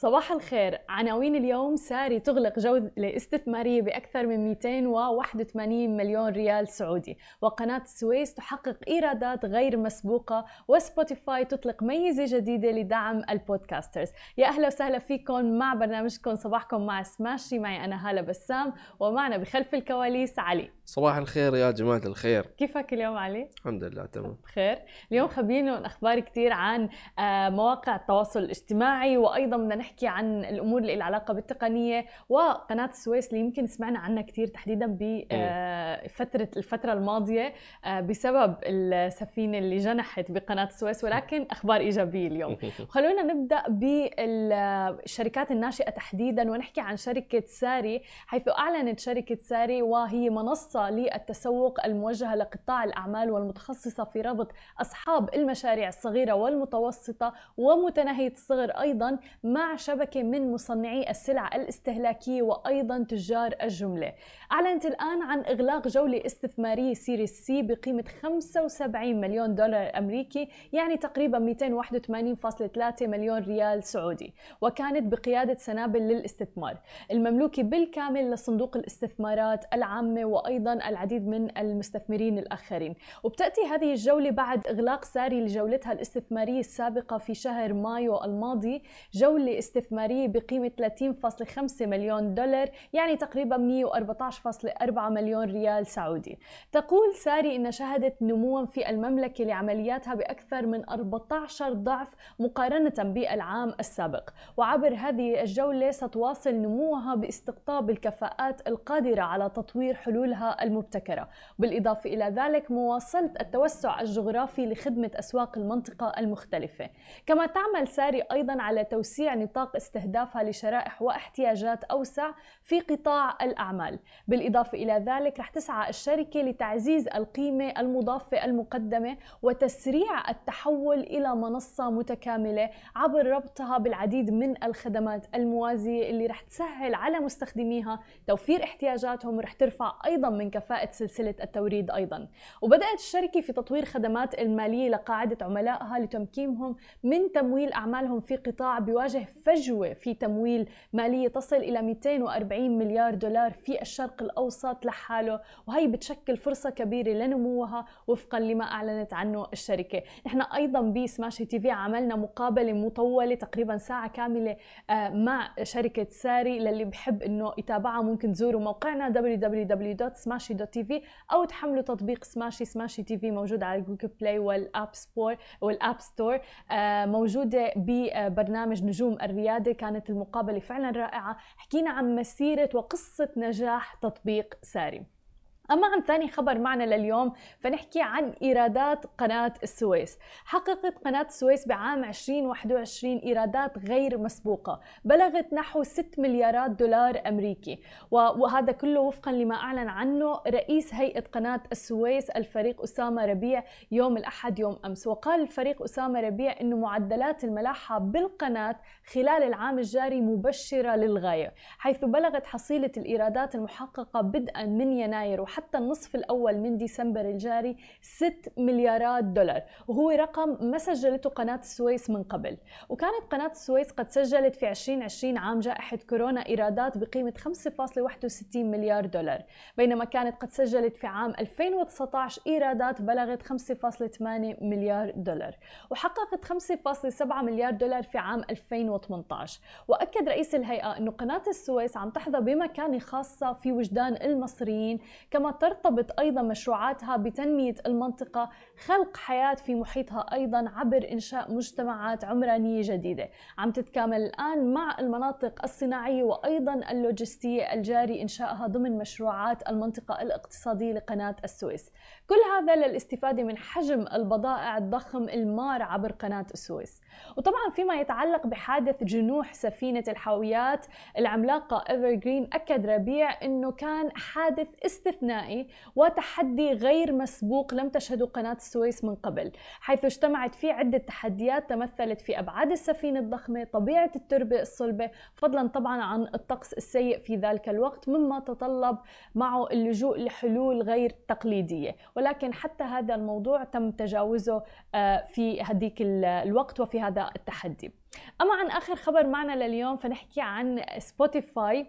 صباح الخير. عناوين اليوم ساري تغلق جولة استثمارية بأكثر من 281 مليون ريال سعودي وقناة السويس تحقق إيرادات غير مسبوقة وسبوتيفاي تطلق ميزة جديدة لدعم البودكاسترز. يا أهلا وسهلا فيكم مع برنامجكم. صباحكم مع سماشي. معي أنا هالة بسام ومعنا بخلف الكواليس علي. صباح الخير يا جماعة الخير. كيفك اليوم علي؟ الحمد لله تمام. بخير اليوم خبينا أخبار كثير عن آه، مواقع التواصل الاجتماعي وأيضا بدنا نحكي عن الأمور اللي لها علاقة بالتقنية وقناة السويس اللي يمكن سمعنا عنها كثير تحديدا بفترة آه، الفترة الماضية آه، بسبب السفينة اللي جنحت بقناة السويس ولكن أخبار إيجابية اليوم. خلونا نبدأ بالشركات الناشئة تحديدا ونحكي عن شركة ساري حيث أعلنت شركة ساري وهي منصة للتسوق الموجهة لقطاع الأعمال والمتخصصة في ربط أصحاب المشاريع الصغيرة والمتوسطة ومتناهية الصغر أيضا مع شبكة من مصنعي السلع الاستهلاكية وأيضا تجار الجملة. أعلنت الآن عن إغلاق جولة استثمارية Series C بقيمة 75 مليون دولار أمريكي يعني تقريبا 281.3 مليون ريال سعودي وكانت بقيادة سنابل للاستثمار. المملوكة بالكامل لصندوق الاستثمارات العامة وأيضا العديد من المستثمرين الآخرين. وبتأتي هذه الجولة بعد إغلاق ساري لجولتها الاستثمارية السابقة في شهر مايو الماضي جولة استثماريه بقيمة 30.5 مليون دولار يعني تقريبا 114.4 مليون ريال سعودي. تقول ساري إن شهدت نموا في المملكة لعملياتها بأكثر من 14 ضعف مقارنة بالعام السابق. وعبر هذه الجولة ستواصل نموها باستقطاب الكفاءات القادرة على تطوير حلولها المبتكرة. بالإضافة إلى ذلك مواصلة التوسع الجغرافي لخدمة أسواق المنطقة المختلفة. كما تعمل ساري أيضا على توسيع نطاق استهدافها لشرائح واحتياجات أوسع في قطاع الأعمال. بالإضافة إلى ذلك رح تسعى الشركة لتعزيز القيمة المضافة المقدمة وتسريع التحول إلى منصة متكاملة عبر ربطها بالعديد من الخدمات الموازية اللي رح تسهل على مستخدميها توفير احتياجاتهم ورح ترفع أيضا من كفاءة سلسلة التوريد أيضا. وبدأت الشركة في تطوير خدمات المالية لقاعدة عملائها لتمكينهم من تمويل أعمالهم في قطاع بيواجه فجوة في تمويل مالية تصل إلى 240 مليار دولار في الشرق الأوسط لحاله وهي بتشكل فرصة كبيرة لنموها وفقا لما أعلنت عنه الشركة. نحن أيضا بسماشي تي في عملنا مقابلة مطولة تقريبا ساعة كاملة آه، مع شركة ساري للي بحب إنه يتابعها ممكن تزوروا موقعنا www سماشي dot TV أو تحملوا تطبيق سماشي سماشي TV موجود على Google Play وال App Store وال App Store موجودة ببرنامج نجوم الرياده كانت المقابلة فعلا رائعة. حكينا عن مسيرة وقصة نجاح تطبيق ساري. أما عن ثاني خبر معنا لليوم فنحكي عن إيرادات قناة السويس. حققت قناة السويس بعام 2021 إيرادات غير مسبوقة. بلغت نحو 6 مليارات دولار أمريكي. وهذا كله وفقا لما أعلن عنه رئيس هيئة قناة السويس الفريق أسامة ربيع يوم الأحد يوم أمس. وقال الفريق أسامة ربيع أنه معدلات الملاحة بالقناة خلال العام الجاري مبشرة للغاية حيث بلغت حصيلة الإيرادات المحققة بدءا من يناير. وحتى حتى النصف الأول من ديسمبر الجاري 6 مليارات دولار. وهو رقم ما سجلته قناة السويس من قبل. وكانت قناة السويس قد سجلت في 2020 عام جائحة كورونا إيرادات بقيمة 5.61 مليار دولار. بينما كانت قد سجلت في عام 2019 إيرادات بلغت 5.8 مليار دولار. وحققت 5.7 مليار دولار في عام 2018 وأكد رئيس الهيئة أن قناة السويس عم تحظى بمكانة خاصة في وجدان المصريين كما ترتبط أيضا مشروعاتها بتنمية المنطقة خلق حياة في محيطها أيضا عبر إنشاء مجتمعات عمرانية جديدة. عم تتكامل الآن مع المناطق الصناعية وأيضا اللوجستية الجاري إنشائها ضمن مشروعات المنطقة الاقتصادية لقناة السويس. كل هذا للاستفادة من حجم البضائع الضخم المار عبر قناة السويس. وطبعا فيما يتعلق بحادث جنوح سفينة الحاويات العملاقة ايفرجرين أكد ربيع أنه كان حادث استثنائي وتحدي غير مسبوق لم تشهده قناة السويس من قبل حيث اجتمعت فيه عدة تحديات تمثلت في أبعاد السفينة الضخمة طبيعة التربة الصلبة فضلا طبعا عن الطقس السيء في ذلك الوقت مما تطلب معه اللجوء لحلول غير تقليدية. ولكن حتى هذا الموضوع تم تجاوزه آه، في هذيك الوقت وفي هذا التحدي. أما عن آخر خبر معنا لليوم فنحكي عن سبوتيفاي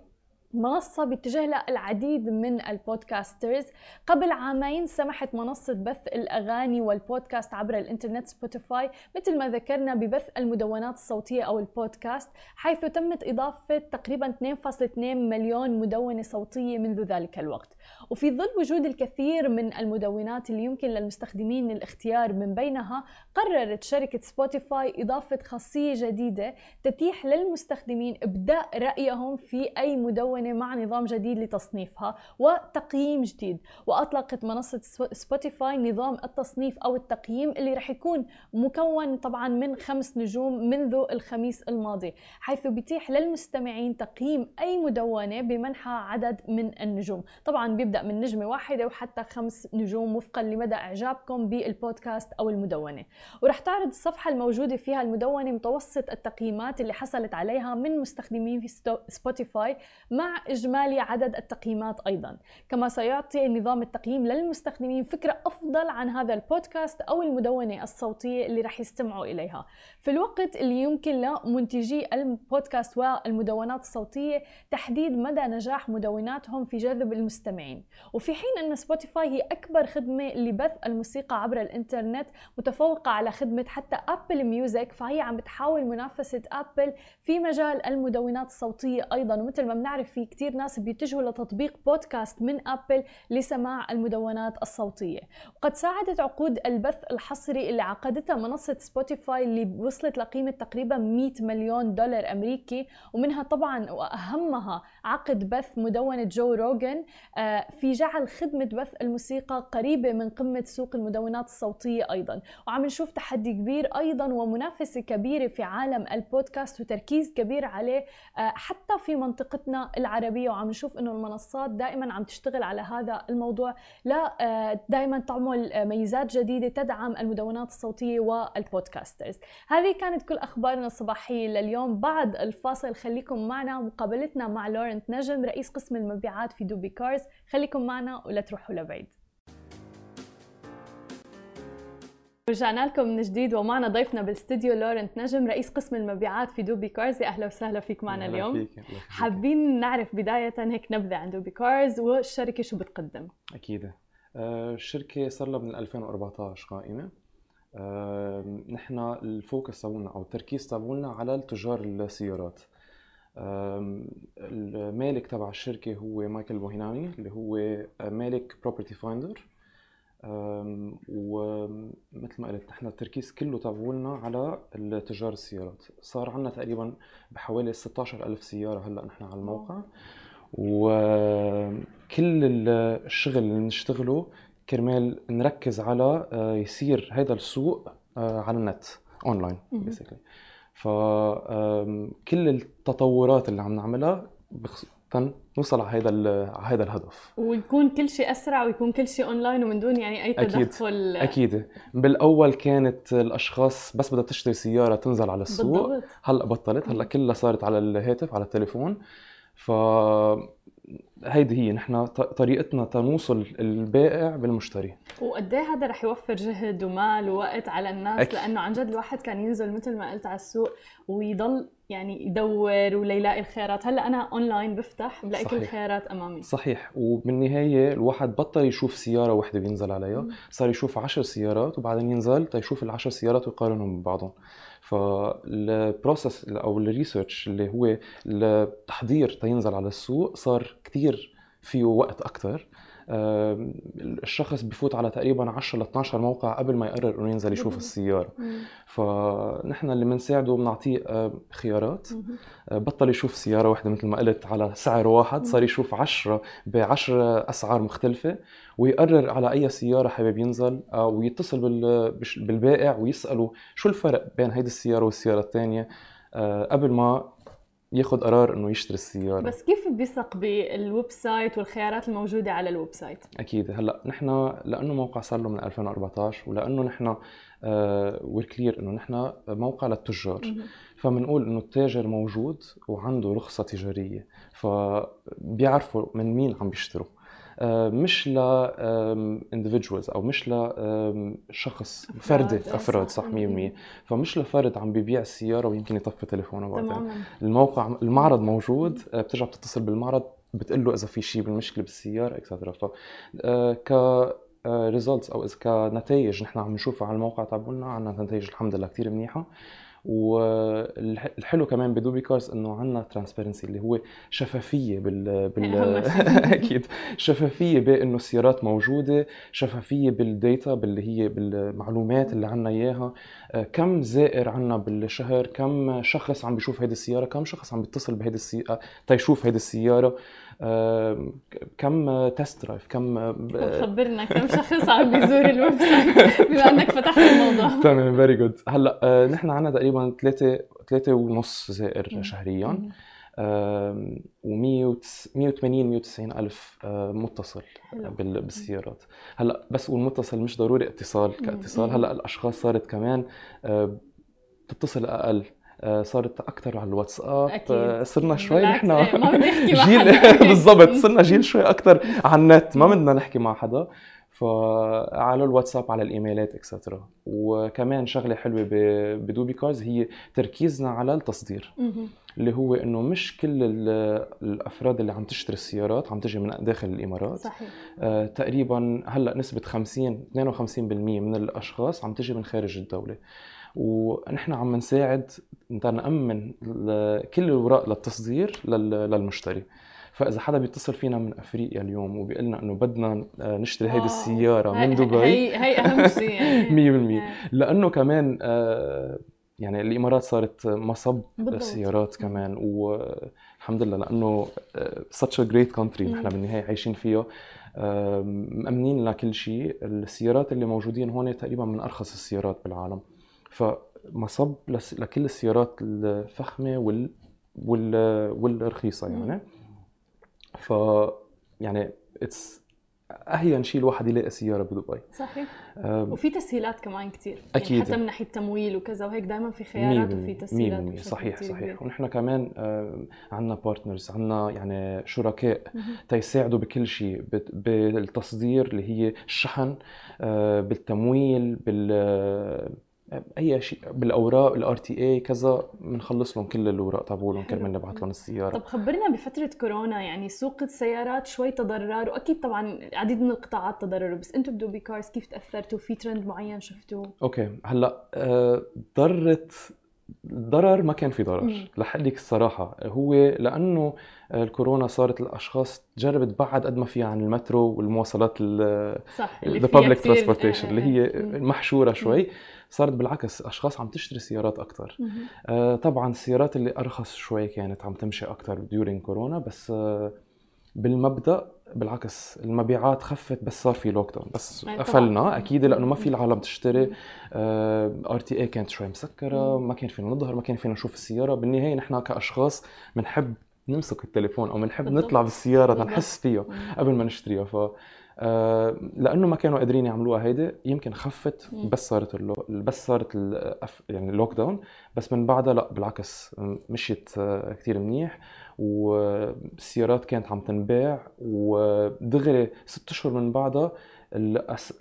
منصة باتجاه لها العديد من البودكاسترز. قبل عامين سمحت منصة بث الأغاني والبودكاست عبر الإنترنت سبوتيفاي مثل ما ذكرنا ببث المدونات الصوتية أو البودكاست حيث تمت إضافة تقريبا 2.2 مليون مدونة صوتية منذ ذلك الوقت. وفي ظل وجود الكثير من المدونات اللي يمكن للمستخدمين الاختيار من بينها قررت شركة سبوتيفاي إضافة خاصية جديدة تتيح للمستخدمين إبداء رأيهم في أي مدونة مع نظام جديد لتصنيفها وتقييم جديد. وأطلقت منصة سبوتيفاي نظام التصنيف أو التقييم اللي رح يكون مكون طبعا من خمس نجوم منذ الخميس الماضي حيث بيتيح للمستمعين تقييم أي مدونة بمنحها عدد من النجوم. طبعا بيبدأ من نجمة واحدة وحتى خمس نجوم وفقا لمدى إعجابكم بالبودكاست أو المدونة. ورح تعرض الصفحة الموجودة فيها المدونة متوسط التقييمات اللي حصلت عليها من مستخدمين في سبوتيفاي مع إجمالي عدد التقييمات أيضا. كما سيعطي نظام التقييم للمستخدمين فكرة أفضل عن هذا البودكاست أو المدونة الصوتية اللي رح يستمعوا إليها. في الوقت اللي يمكن لمنتجي البودكاست والمدونات الصوتية تحديد مدى نجاح مدوناتهم في جذب المستمعين المستمعين وفي حين أن سبوتيفاي هي أكبر خدمة لبث الموسيقى عبر الإنترنت متفوقة على خدمة حتى Apple Music فهي عم بتحاول منافسة أبل في مجال المدونات الصوتية أيضا. ومثل ما بنعرف في كتير ناس بيتجهوا لتطبيق بودكاست من أبل لسماع المدونات الصوتية. وقد ساعدت عقود البث الحصري اللي عقدتها منصة سبوتيفاي اللي وصلت لقيمة تقريبا 100 مليون دولار أمريكي. ومنها طبعا وأهمها عقد بث مدونة جو روجن في جعل خدمة بث الموسيقى قريبة من قمة سوق المدونات الصوتية أيضا. وعم نشوف تحدي كبير أيضا ومنافسة كبيرة في عالم البودكاست وتركيز كبير عليه آه، حتى في منطقتنا العربية. وعم نشوف أنه المنصات دائما عم تشتغل على هذا الموضوع. لا آه، دائما تعمل ميزات جديدة تدعم المدونات الصوتية وال podcasters. هذه كانت كل أخبارنا الصباحية لليوم. بعد الفاصل خليكم معنا. مقابلتنا مع لورنت نجم رئيس قسم المبيعات في دوبي كارز. خليكم معنا ولا تروحوا لبعيد. رجعنا لكم من جديد ومعنا ضيفنا بالاستديو لورنت نجم رئيس قسم المبيعات في دوبي كارز. يا أهلا وسهلا فيك معنا اليوم. فيك. فيك. حابين نعرف بداية هيك نبذة عن دوبي كارز والشركة شو بتقدم؟ أكيد. آه، الشركة صار لها من 2014 قائمة. آه، نحن ال focus تبعنا أو التركيز تبعنا على التجار السيارات. المالك تبع الشركة هو مايكل بوهيناني اللي هو مالك بروبرتي فايندر ومثل ما قلت نحن التركيز كله تبعولنا على تجار السيارات. صار عندنا تقريبا بحوالي 16 ألف سيارة هلأ نحن على الموقع. وكل الشغل اللي بنشتغله كرمال نركز على آه، يصير هذا السوق آه، على النت online basically فكل التطورات اللي عم نعملها نوصل على هذا على هذا الهدف. ويكون كل شيء أسرع ويكون كل شيء اونلاين ومن دون يعني أي تدخل. أكيد أكيد. بالأول كانت الأشخاص بس بدها تشتري سيارة تنزل على السوق. بالضبط. هلأ بطلت. هلأ كلها صارت على الهاتف على التليفون. ف هيدي هي نحن طريقتنا تنوصل البائع بالمشتري. وقد هذا رح يوفر جهد ومال ووقت على الناس؟ أكيد. لأنه عن جد الواحد كان ينزل مثل ما قلت على السوق ويضل يعني يدور وليلاقي الخيارات. هلأ أنا اونلاين بفتح بلاقي كل الخيارات أمامي. صحيح. وبالنهاية الواحد بطل يشوف سيارة وحدة بينزل عليها. صار يشوف عشر سيارات وبعدين ينزل تيشوف العشر سيارات ويقارنهم ببعضهم. فال process أو ال research اللي هو التحضير تينزل على السوق صار كثير فيه وقت أكثر الشخص بفوت على تقريبا 10 ل 12 موقع قبل ما يقرر إنه ينزل يشوف السيارة. فنحن اللي بنساعده بنعطيه خيارات. بطل يشوف سيارة واحدة مثل ما قلت على سعر واحد صار يشوف 10 ب 10 أسعار مختلفة ويقرر على أي سيارة حابب ينزل أو يتصل بالبائع ويسأله شو الفرق بين هيدي السيارة والسيارة الثانية. قبل ما ياخذ قرار إنه يشتري السيارة. بس كيف بيثق بال website والخيارات الموجودة على ال website؟ أكيد. هلأ نحن لأنه موقع صار له من 2014 ولأنه نحن very clear إنه نحن موقع للتجار. فبنقول إنه التاجر موجود وعنده رخصة تجارية فبيعرفوا من مين عم بيشتروا. آه، مش ل individuals أو مش لشخص فردي أفراد صح. صح 100% مم. فمش لفرد عم بيبيع السياره ويمكن يطفي تليفونه بعدين الموقع المعرض موجود آه، بترجع بتتصل بالمعرض بتقول له إذا في شيء بالمشكلة بالسيارة et cetera ف آه، ك results أو إذا كنتائج نحن عم نشوفها على الموقع تبعنا عندنا نتائج الحمد لله كثير منيحة. والحلو كمان بدوبي كارز إنه عندنا transparency اللي هو شفافية بال بال. أكيد. شفافية بانه السيارات موجودة شفافية بال data باللي هي بالمعلومات اللي عندنا إياها. آه، كم زائر عنا بالشهر؟ كم شخص عم بيشوف هيدي السيارة؟ كم شخص عم بيتصل بهيدي السياره تيشوف هيدي السيارة؟ آه، كم test drive كم طب خبرنا كم شخص عم بيزور ال website؟ بما إنك فتحت الموضوع. تمام very good هلأ آه، نحن عندنا تقريبا ثلاثة ثلاثة ونص زائر. شهريا. و 180 190 ألف آه، متصل بالسيارات هلأ بس والمتصل مش ضروري اتصال. كاتصال. هلأ الأشخاص صارت كمان آه، بتتصل أقل آه، صارت أكثر على الواتساب أكيد. صرنا شوي نحن جيل. بالضبط صرنا جيل شوي أكثر على النت ما بدنا نحكي مع حدا فعلى الواتساب على الإيميلات et cetera وكمان شغلة حلوة ب- بدوبي كارز هي تركيزنا على التصدير. اللي هو إنه مش كل ال- الأفراد اللي عم تشتري السيارات عم تجي من داخل الإمارات. صحيح. آه تقريبا هلأ نسبة 50 52% من الأشخاص عم تجي من خارج الدولة. ونحن عم نساعد نأمن كل الاوراق للتصدير لل- للمشتري. فإذا حدا بيتصل فينا من أفريقيا اليوم وبيقول لنا إنه بدنا آه، نشتري هيدي واو. السيارة من دبي هي هي أهم شيء يعني 100% إيه. لأنه كمان آه، يعني الإمارات صارت مصب بالضبط. سيارات كمان والحمد لله لأنه آه، such a great country نحن. بالنهاية عايشين فيها آه، مأمنين لكل شيء السيارات اللي موجودين هون تقريبا من أرخص السيارات بالعالم فمصب لكل السيارات الفخمة وال وال والرخيصة مم. يعني ف يعني اتس اهين شيء الواحد يلاقي سيارة بدبي. صحيح. وفي تسهيلات كمان كثير أكيد. يعني حتى من ناحية تمويل وكذا وهيك دائما في خيارات وفي تسهيلات 100% بشكل صحيح كتير صحيح. كبير. ونحن كمان عندنا partners عندنا يعني شركاء. تيساعدوا بكل شيء بالتصدير اللي هي الشحن آه، بالتمويل بال أي شيء بالأوراق ال RTA كذا بنخلص لهم كل الأوراق تبعولهم. كرمال نبعث لهم السيارة طب خبرنا بفترة كورونا يعني سوق السيارات شوي تضرر وأكيد طبعا العديد من القطاعات تضرروا بس أنتم بدوبي كارز كيف تأثرتوا في ترند معين شفتوه؟ okay هلأ آه، ضرت ضرر ما كان في ضرر مم. رح لك الصراحة هو لأنه الكورونا صارت الأشخاص تجرب تبعد قد ما فيها عن المترو والمواصلات ال صح فيها transportation آه، اللي هي. محشوره شوي صارت بالعكس أشخاص عم تشتري سيارات مهم. آه، طبعا السيارات اللي أرخص شوي كانت عم تمشي أكثر during كورونا بس آه، بالمبدأ بالعكس المبيعات خفت بس صار في lockdown بس. قفلنا أكيد لأنه ما في. العالم تشتري. RTA كانت شوي مسكرة. ما كان فينا نظهر ما كان فينا نشوف السيارة بالنهاية نحن كأشخاص بنحب نمسك التليفون أو بنحب. نطلع بالسيارة. نحس فيها. قبل ما نشتريها ف آه، لأنه ما كانوا قادرين يعملوها هيدي يمكن خفت. بس صارت اللو... بس صارت ال... يعني ال lockdown بس من بعدها لا بالعكس مشيت آه، كثير منيح والسيارات كانت عم تنباع ودغري ست أشهر من بعدها.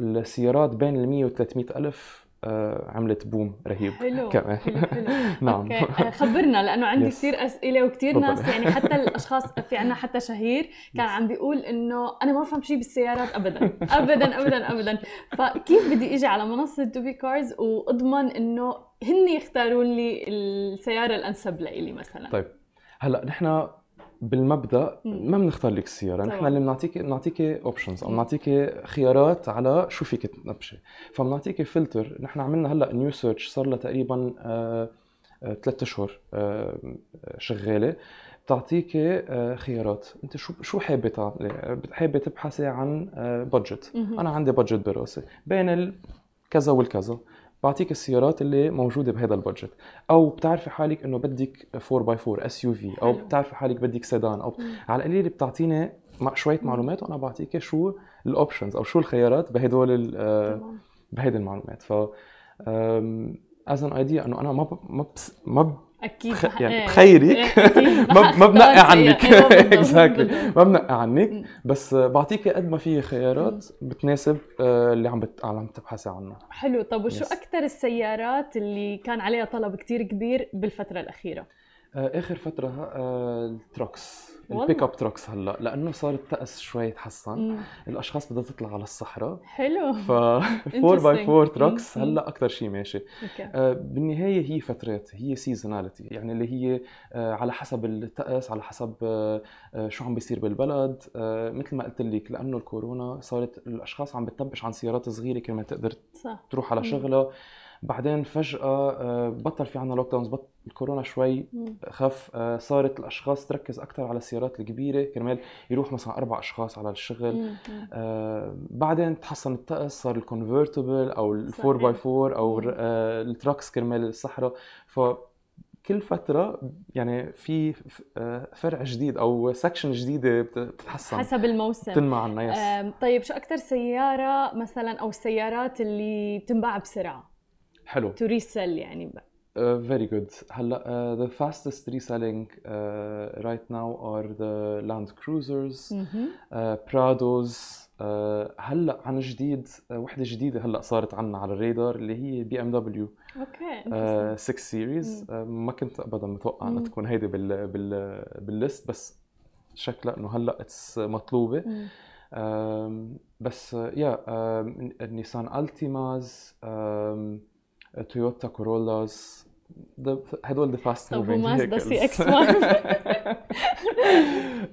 السيارات بين ال 100 و 300 ألف آه، عملت boom رهيب حلو كمان. حلو حلو نعم okay آه، خبرنا لأنه عندي Yes. كثير أسئلة وكثير. ناس يعني حتى الأشخاص في عنا حتى شهير كان. عم بيقول إنه أنا ما بفهم شيء بالسيارات ابدا ابدا ابدا ابدا فكيف بدي إجي على منصة دوبي كارز وأضمن إنه هن يختاروا لي السيارة الأنسب لإلي مثلا طيب هلا نحن بالمبدأ. ما بنختار لك السيارة نحن طبعاً. اللي بنعطيك بنعطيك options أو. بنعطيك خيارات على شو فيك تنبشي فبنعطيك فلتر نحن عملنا هلا new search صار لها تقريبا ثلاث أشهر آه، شغالة بتعطيك آه، خيارات أنت شو شو حابه تعملي حابة تبحثي عن budget. أنا عندي budget براسي بين ال كذا والكذا بعطيك السيارات اللي موجودة بهذا ال budget أو بتعرفي حالك إنه بدك 4 by 4 SUV أو. بتعرفي حالك بدك سيدان أو مم. على القليل بتعطيني شوية. معلومات وأنا بعطيك شو ال options أو شو الخيارات بهدول آه،. بهيدي المعلومات ف as an idea إنه أنا ما. ما. ما. أكيد يعني. بخيرك. ما ما بنقي عنك exactly. ما بنقي عنك. بس بعطيكي قد ما في خيارات بتناسب آه، اللي عم بت... عم تبحثي عنه حلو طب وشو. أكثر السيارات اللي كان عليها طلب كتير كبير بالفترة الأخيرة آه، آخر فترة آه، ال trucks. ال pickup trucks هلأ لأنه صار الطقس شوي تحسن. الأشخاص بدها تطلع على الصحراء. حلو. ف 4 by 4 trucks مم. هلأ أكثر شيء ماشي. آه، بالنهاية هي فترات هي seasonality يعني اللي هي آه، على حسب الطقس على حسب آه، شو عم بيصير بالبلد. آه، مثل ما قلت لك لأنه الكورونا صارت الأشخاص عم بتنبش عن سيارات صغيرة كرمال تقدر صح. تروح على. شغلها. بعدين فجأة آه، بطل في عنا lockdowns بط... الكورونا شوي. خف آه، صارت الأشخاص تركز أكثر على السيارات الكبيرة كرمال يروح مثلا أربع أشخاص على الشغل. آه بعدين تحسن الطقس صار ال convertible أو ال 4 by. 4 أو ال trucks كرمال الصحراء. فكل فترة يعني في ف- فرع جديد أو section جديدة بت- بتتحسن. حسب الموسم. بتنمى عنا yes طيب شو أكثر سيارة مثلا أو السيارات اللي بتنباع بسرعة؟ حلو to resell يعني very good هلا uh, the fastest reselling uh, right now are the Land Cruisers مهم. برادوز هلا عن جديد uh, وحدة جديدة هلا صارت عنا على الرادار اللي هي BMW okay آه، interesting. 6 series ما كنت ابدا متوقع إنها. تكون هيدي بال بال بال list بس شكلها إنه هلا it's مطلوبة. آم، بس يا آم، ال Nissan Altimas تويوتا كورولاز ده- هدول ذا فاست طب ومازدا سي اكس 1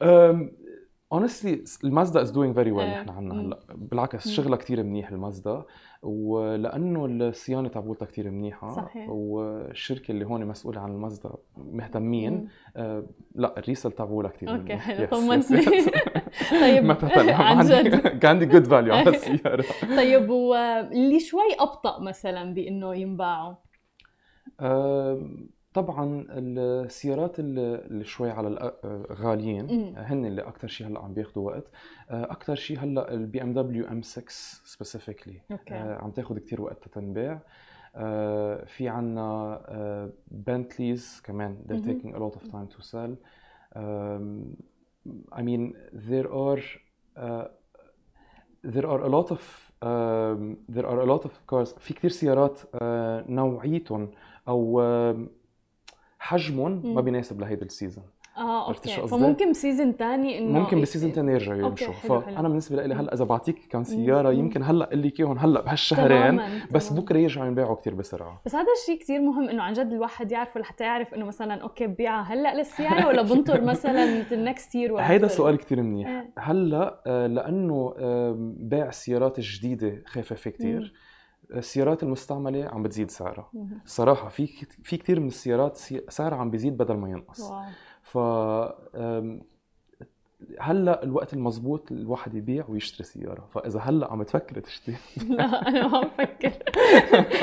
honestly المازدا is doing very well. نحن عنا مم. هلأ بالعكس مم. شغلها كثير منيح المازدا ولأنه الصيانة تبعولتها كثير منيحة صحيح. والشركة اللي هون مسؤولة عن المازدا مهتمين آه لأ ال resell تبعولها كثير okay. حلو طمنتني. طيب ما عن جد كان عندي good value على السيارة طيب واللي شوي أبطأ مثلا بإنه ينباعوا آم، طبعا السيارات اللي شوي على غاليين. هن اللي أكثر شيء هلأ عم بياخذوا وقت. أكثر شيء هلأ ال BMW M6 specifically okay. عم تاخذ كثير وقت تنباع آه، في عنا Bentleys كمان they're taking a lot of time to sell. I mean there are uh, there are a lot of um, there are a lot of cars. في كثير سيارات uh, نوعيتهم أو حجمهم ما. بيناسب لهيدا ال season آه شو okay قصدي؟ فممكن ب season ثاني إنه ممكن بال season الثاني يرجعوا okay، يمشوا فأنا. بالنسبة لي. هلا إذا بعطيك كم سيارة مم. يمكن هلأ قل لك إياهم هلأ بهالشهرين بس. بكرة يرجعوا ينباعوا كثير بسرعة بس هذا الشيء كثير مهم إنه عن جد الواحد يعرفه لحتى يعرف إنه مثلا okay ببيعها هلأ للسيارة ولا بنطر مثلا ال next year ولا هيدا. سؤال كثير منيح إيه. هلأ آه، لأنه بيع السيارات الجديده خفف كثير السيارات المستعملة عم بتزيد سعرها. صراحة في في كثير من السيارات سي- سعرها عم بيزيد بدل ما ينقص. wow. ف هلأ الوقت المزبوط الواحد يبيع ويشتري سيارة. فإذا هلأ عم تفكر تشتري. لا أنا ما بفكر.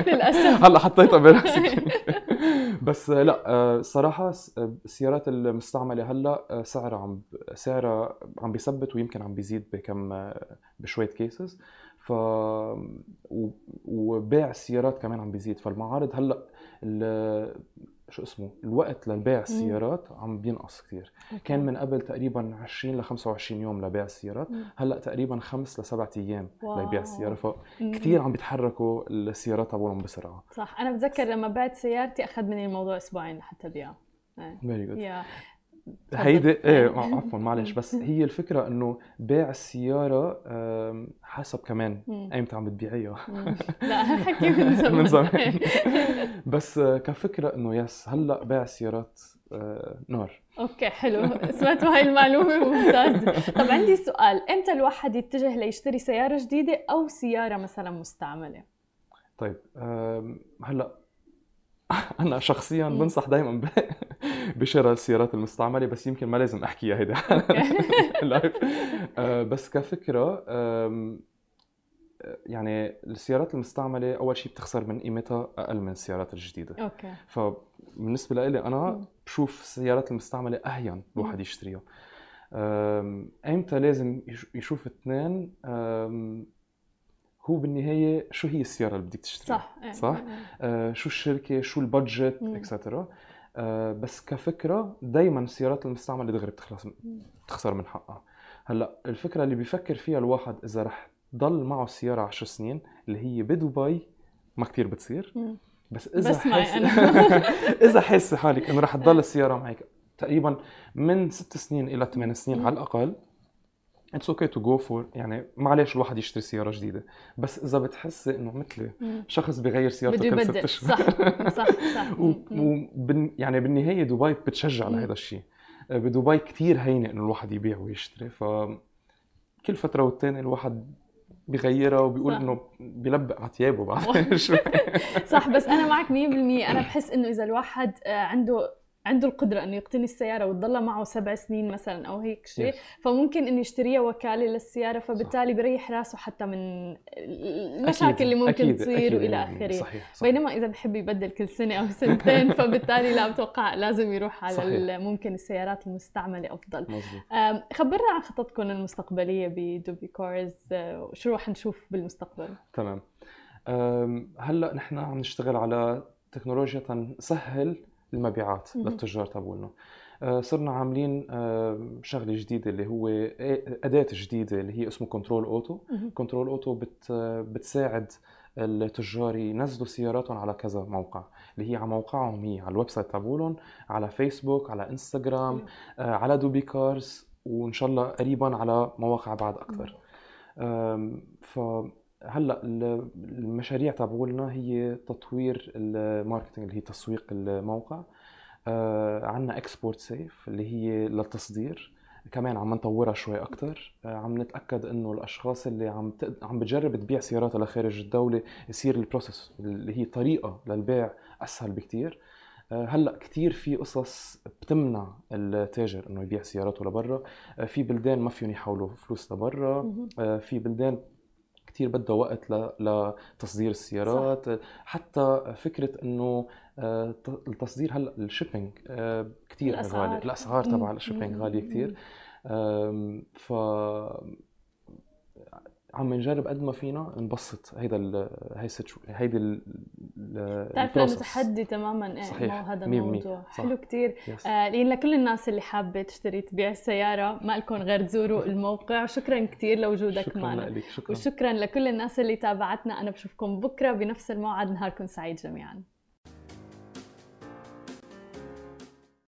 للأسف. هلأ حطيتها براسك بس لأ آه، صراحة آه، السيارات المستعملة هلأ آه، سعرها عم سعرها عم بيثبت ويمكن عم بيزيد بكم بشوية كيسز ف وبيع السيارات كمان عم بيزيد. فالمعارض هلأ ال- شو اسمه الوقت للبيع السيارات عم بينقص كثير كان من قبل تقريبا 20 ل 25 يوم لبيع السيارات. هلأ تقريبا 5 ل 7 أيام wow. ليبيع السياره. فكثير عم بيتحركوا السيارات تبعهم بسرعة. صح. أنا بتذكر لما بعت سيارتي أخذ مني الموضوع أسبوعين لحتى ابيعها إيه. very good هيدي. إيه عفوا معلش. بس هي الفكرة إنه بيع السيارة حسب كمان. أيمتى عم بتبيعيها. لا هالحكي من زمان. من زمان. بس آه، كفكرة إنه yes هلأ بيع السيارات آه، نار. okay حلو. سمعتوا هاي المعلومة ممتازه طب عندي سؤال. إمتى الواحد يتجه ليشتري سيارة جديدة أو سيارة مثلا مستعملة؟ طيب هلأ أنا شخصيا. بنصح دائما بشراء السيارات المستعملة بس يمكن ما لازم احكيها هيدا آه، بس كفكرة يعني السيارات المستعملة أول شيء بتخسر من قيمتها أقل من السيارات الجديدة. okay. فبالنسبة لي أنا. بشوف السيارات المستعملة أهون الواحد يشتريها. ايمتى لازم يش- يشوف اثنين؟ هو بالنهاية شو هي السيارة اللي بدك تشتريها صح إيه. صح؟ آه، شو الشركة شو البادجت. اكسترا بس كفكرة دائما السيارات المستعملة دغري بتخلص. بتخسر من حقها هلأ الفكرة اللي بيفكر فيها الواحد إذا رح ضل معه السيارة 10 سنين اللي هي بدبي ما كتير بتصير مم. بس إذا بس أنا. إذا حاسه حالك إنه رح تضل السيارة معك تقريبا من ست سنين إلى ثمان سنين مم. على الأقل it's okay to go for يعني معلش الواحد يشتري سيارة جديدة. بس إذا بتحسي إنه مثلي. شخص بيغير سيارته كل ست اشهر صح صح صح. و... وبن... يعني بالنهاية دبي بتشجع. لهذا الشيء. بدبي كثير هينة إنه الواحد يبيع ويشتري. ف كل فترة والتانية الواحد بيغيرها وبيقول. إنه بيلبق على ثيابه بعد شوي. صح بس أنا معك 100% أنا بحس إنه إذا الواحد آه، عنده عنده القدرة إنه يقتني السيارة وتضلها معه سبع سنين مثلا أو هيك شيء Yes. فممكن إنه يشتريها وكالة للسيارة فبالتالي بريح راسه حتى من المشاكل أكيد، اللي ممكن أكيد، تصير أكيد، وإلى يعني آخره صحيح صح. بينما إذا بحب يبدل كل سنة أو سنتين فبالتالي لا بتوقع لازم يروح على صحيح. ممكن السيارات المستعملة أفضل مزبوط خبرنا عن خططكم المستقبلية بدوبي كارز آه، وشو رح نشوف بالمستقبل تمام هلأ نحن عم نشتغل على تكنولوجيا تنسهل المبيعات. للتجار تبعولنا أه، صرنا عاملين أم، شغلة جديدة اللي هو أداة جديدة اللي هي اسمه كنترول اوتو. كنترول اوتو بت بتساعد التجار ينزلوا سياراتهم على كذا موقع اللي هي على موقعهم هي على ال website تبعولهم على فيسبوك على انستغرام. آه، على دوبي كارز وإن شاء الله قريبا على مواقع بعد أكثر فهلا ال- المشاريع تبعولنا هي تطوير ال marketing اللي هي تسويق الموقع. عندنا Export Safe اللي هي للتصدير. كمان عم نطورها شوي أكثر عم نتأكد إنه الأشخاص اللي عم تق- عم بتجرب تبيع سياراتها لخارج الدولة يصير ال process اللي هي طريقة للبيع أسهل بكثير هلا كثير في قصص بتمنع التاجر إنه يبيع سياراته لبرا. آه، في بلدان ما فيهم يحولوا فلوس لبرا. آه، في بلدان كثير بدها وقت لتصدير السيارات صح. حتى فكرة إنه آه، التصدير هلأ ال shipping كثير الأسعار. غالي الأسعار. تبع ال shipping. غالية كثير ف عم نجرب قد ما فينا نبسط هيدا ال هي هيدي ال بتعرف لأنه تحدي تماما إيه صحيح. مو هذا. الموضوع صح. حلو كثير. آه لكل الناس اللي حابة تشتري تبيع السيارة ما لكم غير تزوروا الموقع وشكرا كثير لوجودك شكرا معنا لك شكرا وشكرا لكل الناس اللي تابعتنا أنا بشوفكم بكرة بنفس الموعد نهاركم سعيد جميعا